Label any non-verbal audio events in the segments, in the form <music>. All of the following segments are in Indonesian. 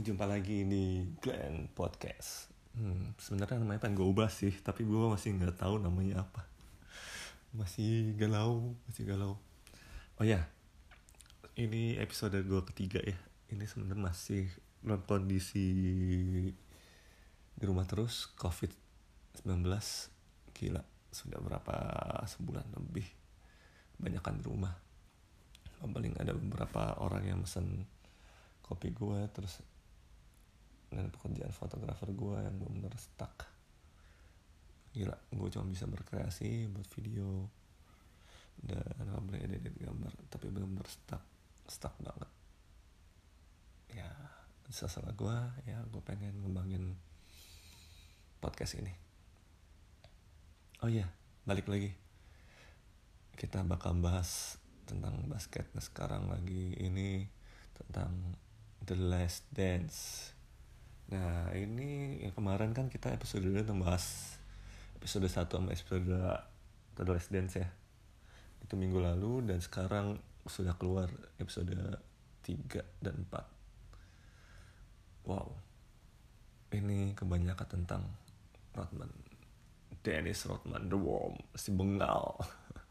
jumpa lagi di Glenn Podcast. Hmm, sebenarnya namanya pengen gue ubah sih, tapi gue masih nggak tahu namanya apa. Masih galau, masih galau. Oh ya, ini episode gue ketiga ya. Ini sebenarnya masih dalam kondisi di rumah terus, COVID-19. Gila, sudah berapa sebulan lebih. Banyakan di rumah. Paling ada beberapa orang yang mesen kopi gue terus dan pekerjaan fotografer gue yang benar-benar stuck. Gila gue cuma bisa berkreasi buat video dan nggak boleh edit gambar tapi benar-benar stuck stuck banget. Ya salah gue ya gue pengen ngembangin podcast ini. Oh iya balik lagi. Kita bakal bahas tentang basket sekarang lagi ini tentang The Last Dance. Nah ini yang kemarin kan kita episode 2 membahas episode 1 sama episode 2 The Last Dance ya. Itu minggu lalu dan sekarang sudah keluar episode 3 dan 4. Wow. Ini kebanyakan tentang Rodman. Dennis Rodman, The Worm, si Bengal.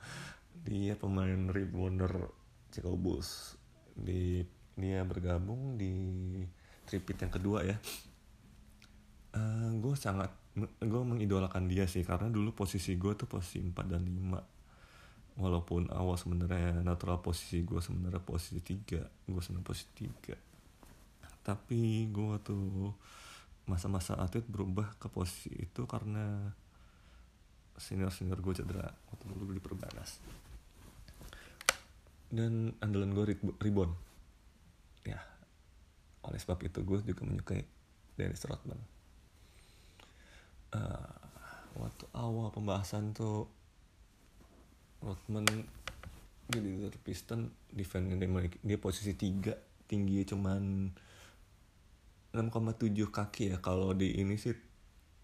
<laughs> Dia pemain rebounder Chicago Bulls di dia bergabung di tripit yang kedua ya uh, gue sangat gue mengidolakan dia sih karena dulu posisi gue tuh posisi 4 dan 5 walaupun awal sebenarnya natural posisi gue sebenarnya posisi 3 gue senang posisi 3 tapi gue tuh masa-masa atlet berubah ke posisi itu karena senior-senior gue cedera waktu dulu di Perbanas. Dan andalan gue ribon. Ya oleh sebab itu gue juga menyukai Dennis Rodman uh, waktu awal pembahasan tuh Rodman jadi Piston defense dia, dia posisi 3 tinggi cuman 6,7 kaki ya. Kalau di ini sih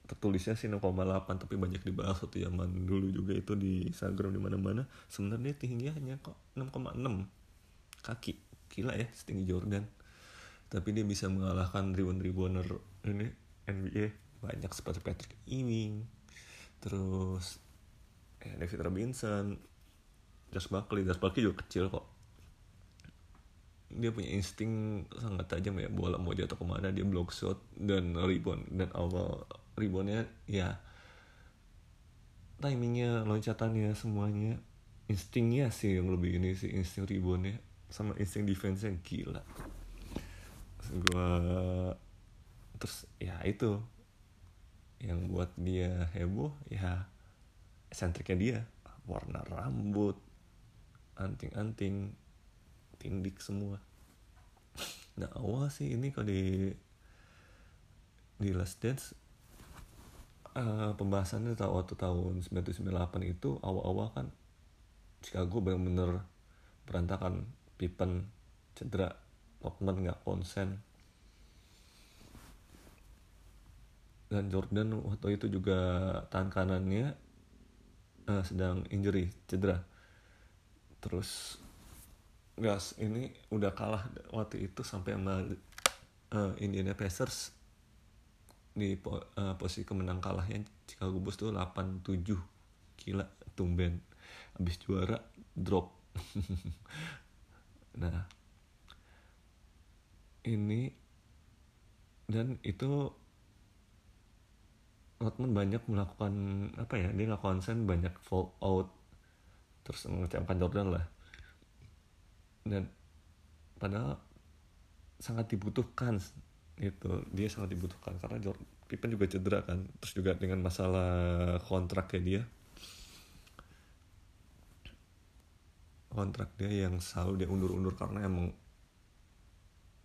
tertulisnya sih 6,8 tapi banyak dibahas waktu zaman dulu juga itu di Instagram di mana-mana. Sebenarnya tingginya hanya kok 6,6 kaki. Gila ya setinggi Jordan. Tapi dia bisa mengalahkan ribuan-ribuaner ini NBA banyak seperti Patrick Ewing terus ya David Robinson Josh Buckley. Josh Buckley juga kecil kok. Dia punya insting sangat tajam ya bola mau jatuh ke mana dia block shot dan rebound. Dan awal reboundnya ya timingnya loncatannya semuanya instingnya sih yang lebih ini sih insting reboundnya. Sama insting defense yang gila. Gue terus ya itu yang buat dia heboh ya sentriknya dia. Warna rambut anting-anting tindik semua. Nah awal sih ini kalau di di Last Dance uh, pembahasannya tahu waktu tahun 1998 itu awal-awal kan Chicago bener-bener berantakan. Pippen cedera Rodman nggak konsen dan Jordan waktu itu juga tangan kanannya uh, sedang injury cedera. Terus gas ini udah kalah waktu itu sampai sama uh, Indiana Pacers di po, uh, posisi kemenang kalahnya Chicago Bulls tuh 8-7 gila tumben. Habis juara drop. <laughs> Nah, ini dan itu Rodman banyak melakukan apa ya dia nggak konsen banyak fall out terus mengecewakan Jordan lah. Dan padahal sangat dibutuhkan itu dia sangat dibutuhkan karena Jordan Pippen juga cedera kan terus juga dengan masalah kontraknya dia. Kontrak dia yang selalu dia undur-undur karena emang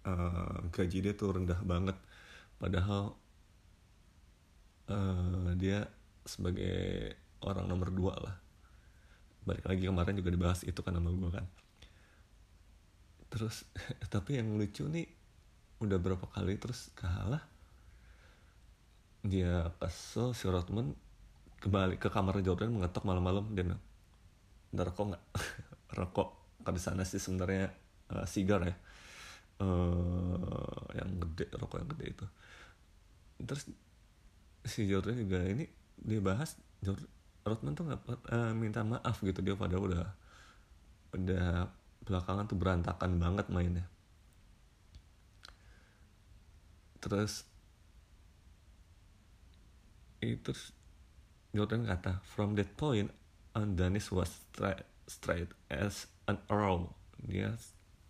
uh, gaji dia tuh rendah banget. Padahal uh, dia sebagai orang nomor dua lah. Balik lagi kemarin juga dibahas itu kan sama gue kan. Terus <laughs> tapi yang lucu nih udah berapa kali terus kalah dia kesel si Rodman kembali ke kamar Jordan mengetok malam-malam dan udah rokok nggak? <laughs> Rokok kalau di sana sih sebenarnya uh, sigar ya. Uh, yang gede rokok yang gede itu. Terus si Jordan juga ini dia bahas Jordan, Rodman tuh nggak uh, minta maaf gitu dia pada udah udah belakangan tuh berantakan banget mainnya. Terus itu Jordan kata from that point on Dennis was straight, straight as an arrow. Dia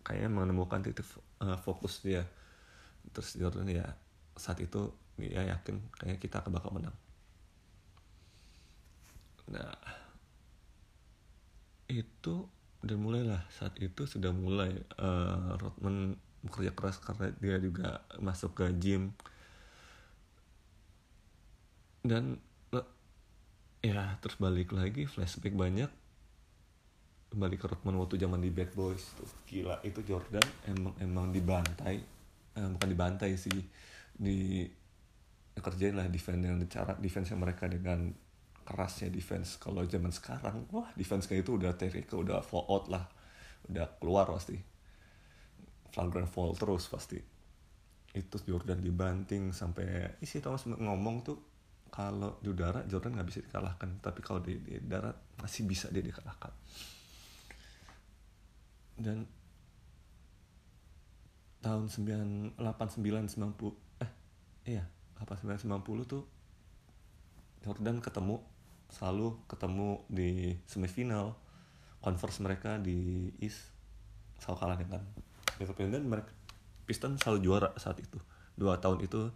kayaknya menemukan titik uh, fokus dia. Terus Jordan ya saat itu dia yakin. Kayaknya kita bakal menang. Nah itu dan mulailah saat itu sudah mulai uh, Rodman bekerja keras karena dia juga masuk ke gym. Dan ya terus balik lagi flashback banyak. Balik ke Rodman waktu zaman di Bad Boys tuh. Gila itu Jordan emang emang dibantai. Eh, bukan dibantai sih di kerjain lah defense dengan cara defense mereka dengan kerasnya defense. Kalau zaman sekarang wah defense kayak itu udah TVK udah fall out lah. Udah keluar pasti. Flagrant fall terus pasti. Itu Jordan dibanting sampai isi Thomas ngomong tuh kalau di udara Jordan nggak bisa dikalahkan tapi kalau di, di darat masih bisa dia dikalahkan. Dan tahun 9, 89 90 eh iya 89 90 tuh Jordan ketemu selalu ketemu di semifinal converse mereka di East selalu kalah dengan gitu dan mereka Piston selalu juara saat itu. Dua tahun itu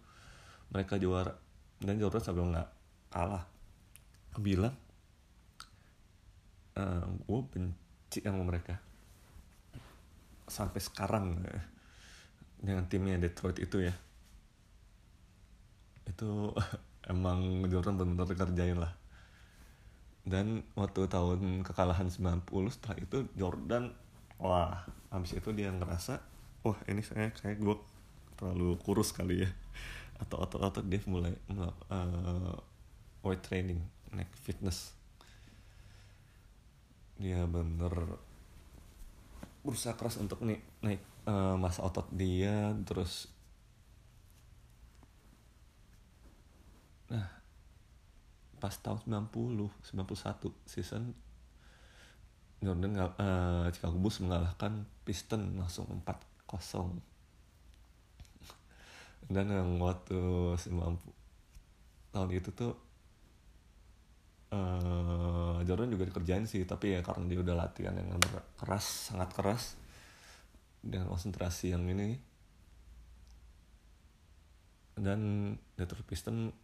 mereka juara dan Jordan sampai nggak kalah. Bilang uh, eh, gue benci sama mereka. Sampai sekarang eh, dengan timnya Detroit itu ya itu <laughs> emang Jordan benar-benar kerjain lah. Dan waktu tahun kekalahan 90 setelah itu Jordan wah habis itu dia ngerasa wah ini saya kayak gue terlalu kurus kali ya. <laughs> Atau otot-otot dia mulai uh, weight training naik fitness. Dia bener berusaha keras untuk nih naik uh, masa otot dia terus pas tahun 90 91 season Jordan uh, Chicago Bulls mengalahkan Piston langsung 4-0 dan yang waktu 90 tahun itu tuh uh, Jordan juga dikerjain sih tapi ya karena dia udah latihan yang keras sangat keras dengan konsentrasi yang ini. Dan Detroit Pistons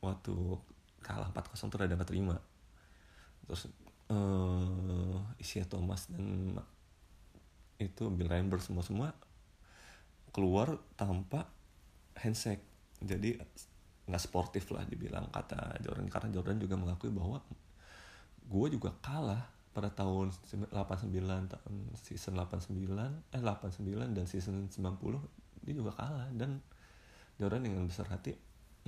waktu kalah 4-0 tuh ada nggak terima terus uh, Isia Thomas dan itu Bill Rambert semua semua keluar tanpa handshake. Jadi nggak sportif lah dibilang kata Jordan. Karena Jordan juga mengakui bahwa gue juga kalah pada tahun 89 tahun season 89 eh 89 dan season 90 dia juga kalah. Dan Jordan dengan besar hati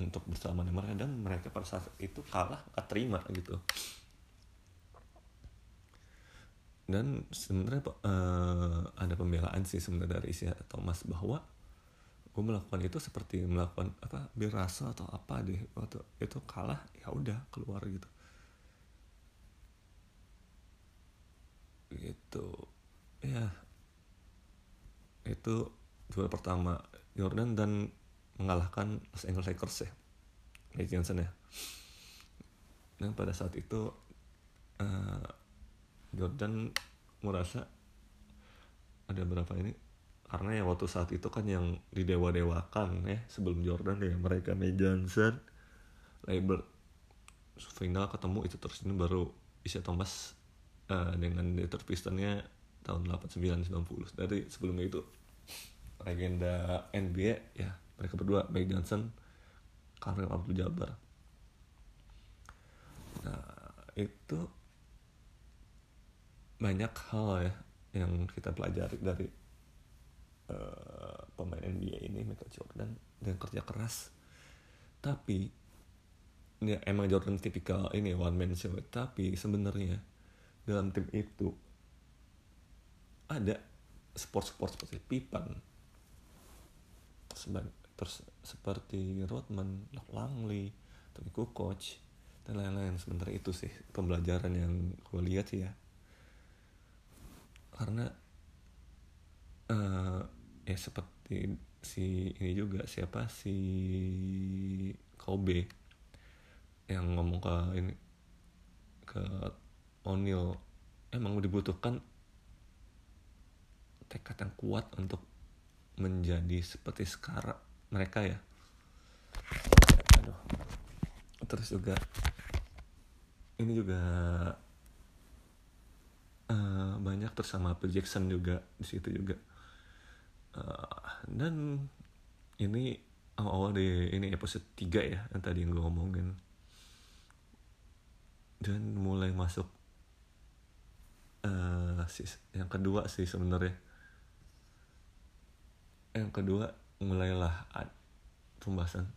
untuk bersama mereka dan mereka pada saat itu kalah gak terima gitu. Dan sebenarnya uh, ada pembelaan sih sebenarnya dari Isia Thomas bahwa gue melakukan itu seperti melakukan apa berasa atau apa deh. Waktu itu kalah ya udah keluar gitu. Gitu. Ya itu juara pertama Jordan dan mengalahkan Los Angeles Lakers ya Magic Johnson ya. Dan pada saat itu uh, Jordan merasa ada berapa ini? Karena ya waktu saat itu kan yang didewa-dewakan ya sebelum Jordan ya mereka May Johnson label final ketemu itu terus ini baru Isaiah Thomas uh, dengan Detroit Pistonnya tahun 89-90 dari sebelumnya itu legenda NBA ya mereka berdua May Johnson Kareem Abdul Jabbar. Nah itu banyak hal ya yang kita pelajari dari uh, pemain NBA ini Michael Jordan dengan kerja keras. Tapi ya emang Jordan tipikal ini one man show. Tapi sebenarnya dalam tim itu ada sport-sport seperti Pippen terus seperti Rodman, Langley, Tony Kukoc dan lain-lain. Sementara itu sih pembelajaran yang gue lihat sih ya. Karena uh, ya seperti si ini juga siapa? Si Kobe yang ngomong ke ini ke O'Neal. Emang dibutuhkan tekad yang kuat untuk menjadi seperti sekarang mereka ya. Aduh. Terus juga ini juga uh, banyak terus sama Phil Jackson juga di situ juga. Uh, dan ini awal-awal di ini episode 3 ya yang tadi gue ngomongin. Dan mulai masuk uh, yang kedua sih sebenarnya. Yang kedua mulailah pembahasan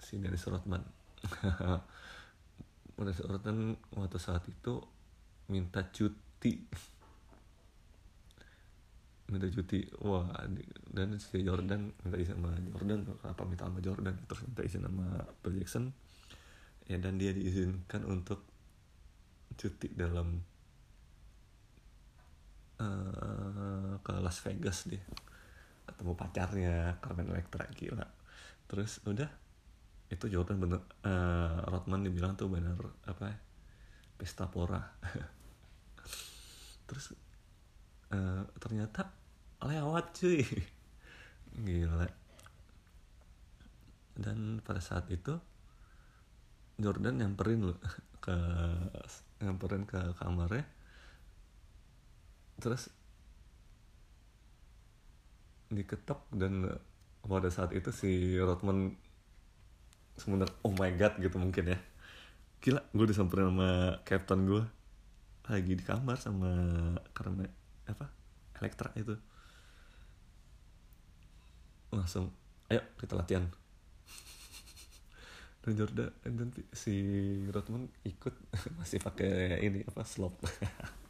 si Dennis Rodman <laughs> Dennis Rodman waktu saat itu minta cuti. Minta cuti. Wah dan si Jordan minta izin sama Jordan. Apa minta sama Jordan? Terus minta izin sama Phil Jackson. Ya dan dia diizinkan untuk cuti dalam uh, ke Las Vegas dia ketemu pacarnya Carmen Electra gila. Terus udah. Itu Jordan bener uh, Rodman dibilang tuh bener apa pesta pora. <laughs> Terus uh, ternyata lewat cuy. <laughs> Gila. Dan pada saat itu Jordan nyamperin loh ke nyamperin ke kamarnya. Terus diketok dan pada saat itu si Rodman sebenarnya oh my god gitu mungkin ya. Gila gue disamperin sama captain gue lagi di kamar sama karena apa Elektra itu. Langsung ayo kita latihan. <laughs> Dan Jordan dan si Rodman ikut <laughs> masih pakai ini apa slop.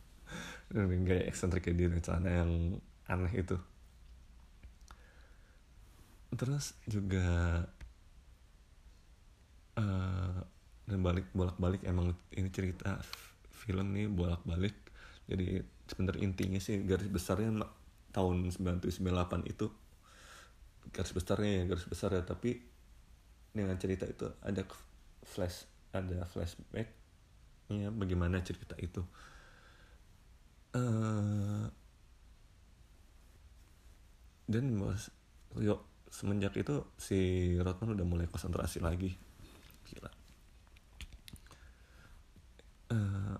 <laughs> Dan gaya eksentrik dia celana yang aneh itu terus juga uh, dan balik bolak balik emang ini cerita film nih bolak balik jadi sebenarnya intinya sih garis besarnya tahun 9798 itu garis besarnya ya garis besar ya. Tapi dengan cerita itu ada flash ada flashback ya bagaimana cerita itu. Uh, dan yuk semenjak itu si Rodman udah mulai konsentrasi lagi. Gila. Uh,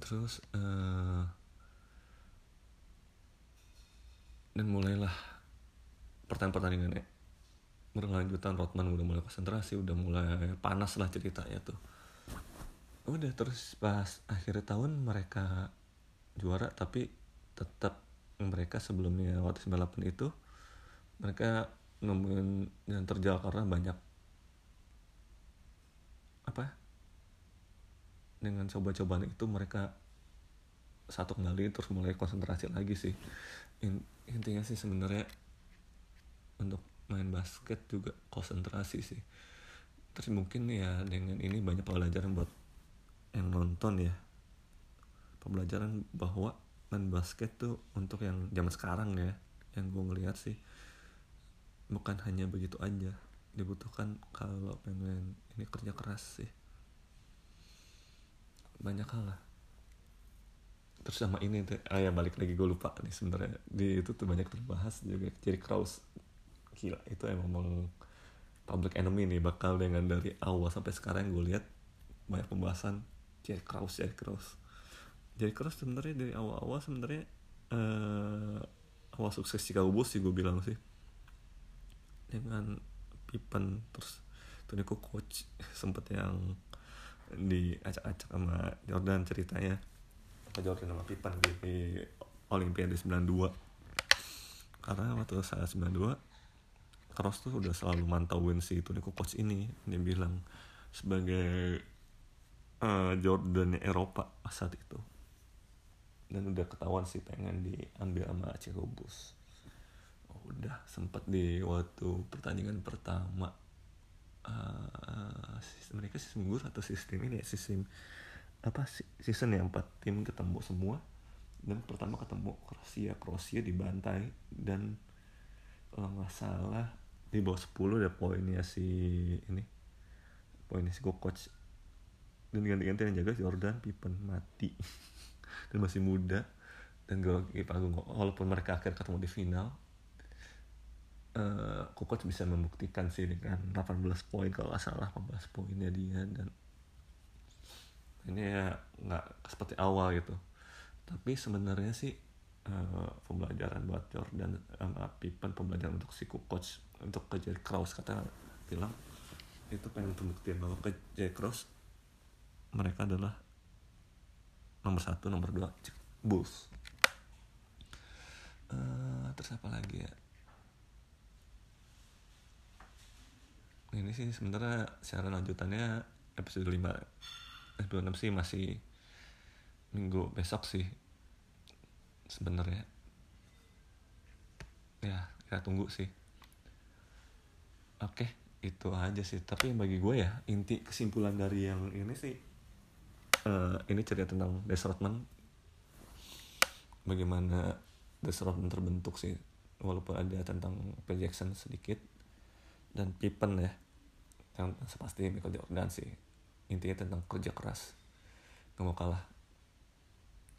terus uh, dan mulailah pertandingan-pertandingannya. Berlanjutan Rodman udah mulai konsentrasi udah mulai panas lah ceritanya tuh. Udah terus pas akhir tahun mereka juara tapi tetap mereka sebelumnya waktu 98 itu mereka nemuin yang terjal karena banyak apa dengan coba-cobaan itu mereka satu kembali terus mulai konsentrasi lagi sih. Intinya sih sebenarnya untuk main basket juga konsentrasi sih. Terus mungkin ya dengan ini banyak pelajaran buat yang nonton ya. Pembelajaran bahwa main basket tuh untuk yang zaman sekarang ya yang gue ngeliat sih bukan hanya begitu aja. Dibutuhkan kalau pengen ini kerja keras sih. Banyak hal lah. Terus sama ini tuh ah ya balik lagi gue lupa nih sebenarnya. Di itu tuh banyak terbahas juga jadi Kraus gila itu emang public enemy nih bakal dengan dari awal sampai sekarang gue lihat banyak pembahasan Jerry Kraus Jerry Kraus jadi keras sebenarnya dari awal-awal sebenarnya uh, awal sukses Chicago Bulls sih gue bilang sih. Dengan Pippen terus Tony coach <laughs> sempet yang diacak-acak sama Jordan ceritanya. Jordan sama Pippen di, di Olimpiade 92 karena waktu saya 92 Cross tuh udah selalu mantauin si Tony coach ini. Dia bilang sebagai uh, Jordan Eropa saat itu dan udah ketahuan sih pengen diambil sama Chicago Bulls udah sempat di waktu pertandingan pertama uh, sistem mereka sistem gue atau sistem ini ya sistem apa season ya empat tim ketemu semua. Dan pertama ketemu Kroasia Kroasia dibantai dan kalau nggak salah di bawah 10 ada poinnya si ini poinnya si coach dan ganti-ganti yang jaga Jordan Pippen mati <laughs> dan masih muda dan gue Agung walaupun mereka akhir ketemu di final uh, Kukoc bisa membuktikan sih dengan 18 poin kalau nggak salah 18 poinnya dia dan ini ya nggak seperti awal gitu. Tapi sebenarnya sih uh, pembelajaran buat Jordan sama Pippen pembelajaran untuk si Kukoc untuk ke Jerry Krause kata bilang itu pengen pembuktian bahwa ke Jerry Krause mereka adalah nomor satu nomor dua Bulls. Uh, terus apa lagi ya? Ini sih sebenarnya secara lanjutannya episode 5 episode 6 sih masih minggu besok sih sebenarnya. Ya kita tunggu sih. Oke itu aja sih. Tapi bagi gue ya inti kesimpulan dari yang ini sih uh, ini cerita tentang Des Rodman bagaimana Des Rodman terbentuk sih walaupun ada tentang Phil Jackson sedikit. Dan Pippen ya yang sepasti Michael Jordan sih. Intinya tentang kerja keras. Gak mau kalah.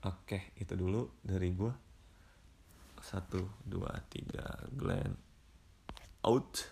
Oke itu dulu dari gue satu dua tiga Glenn out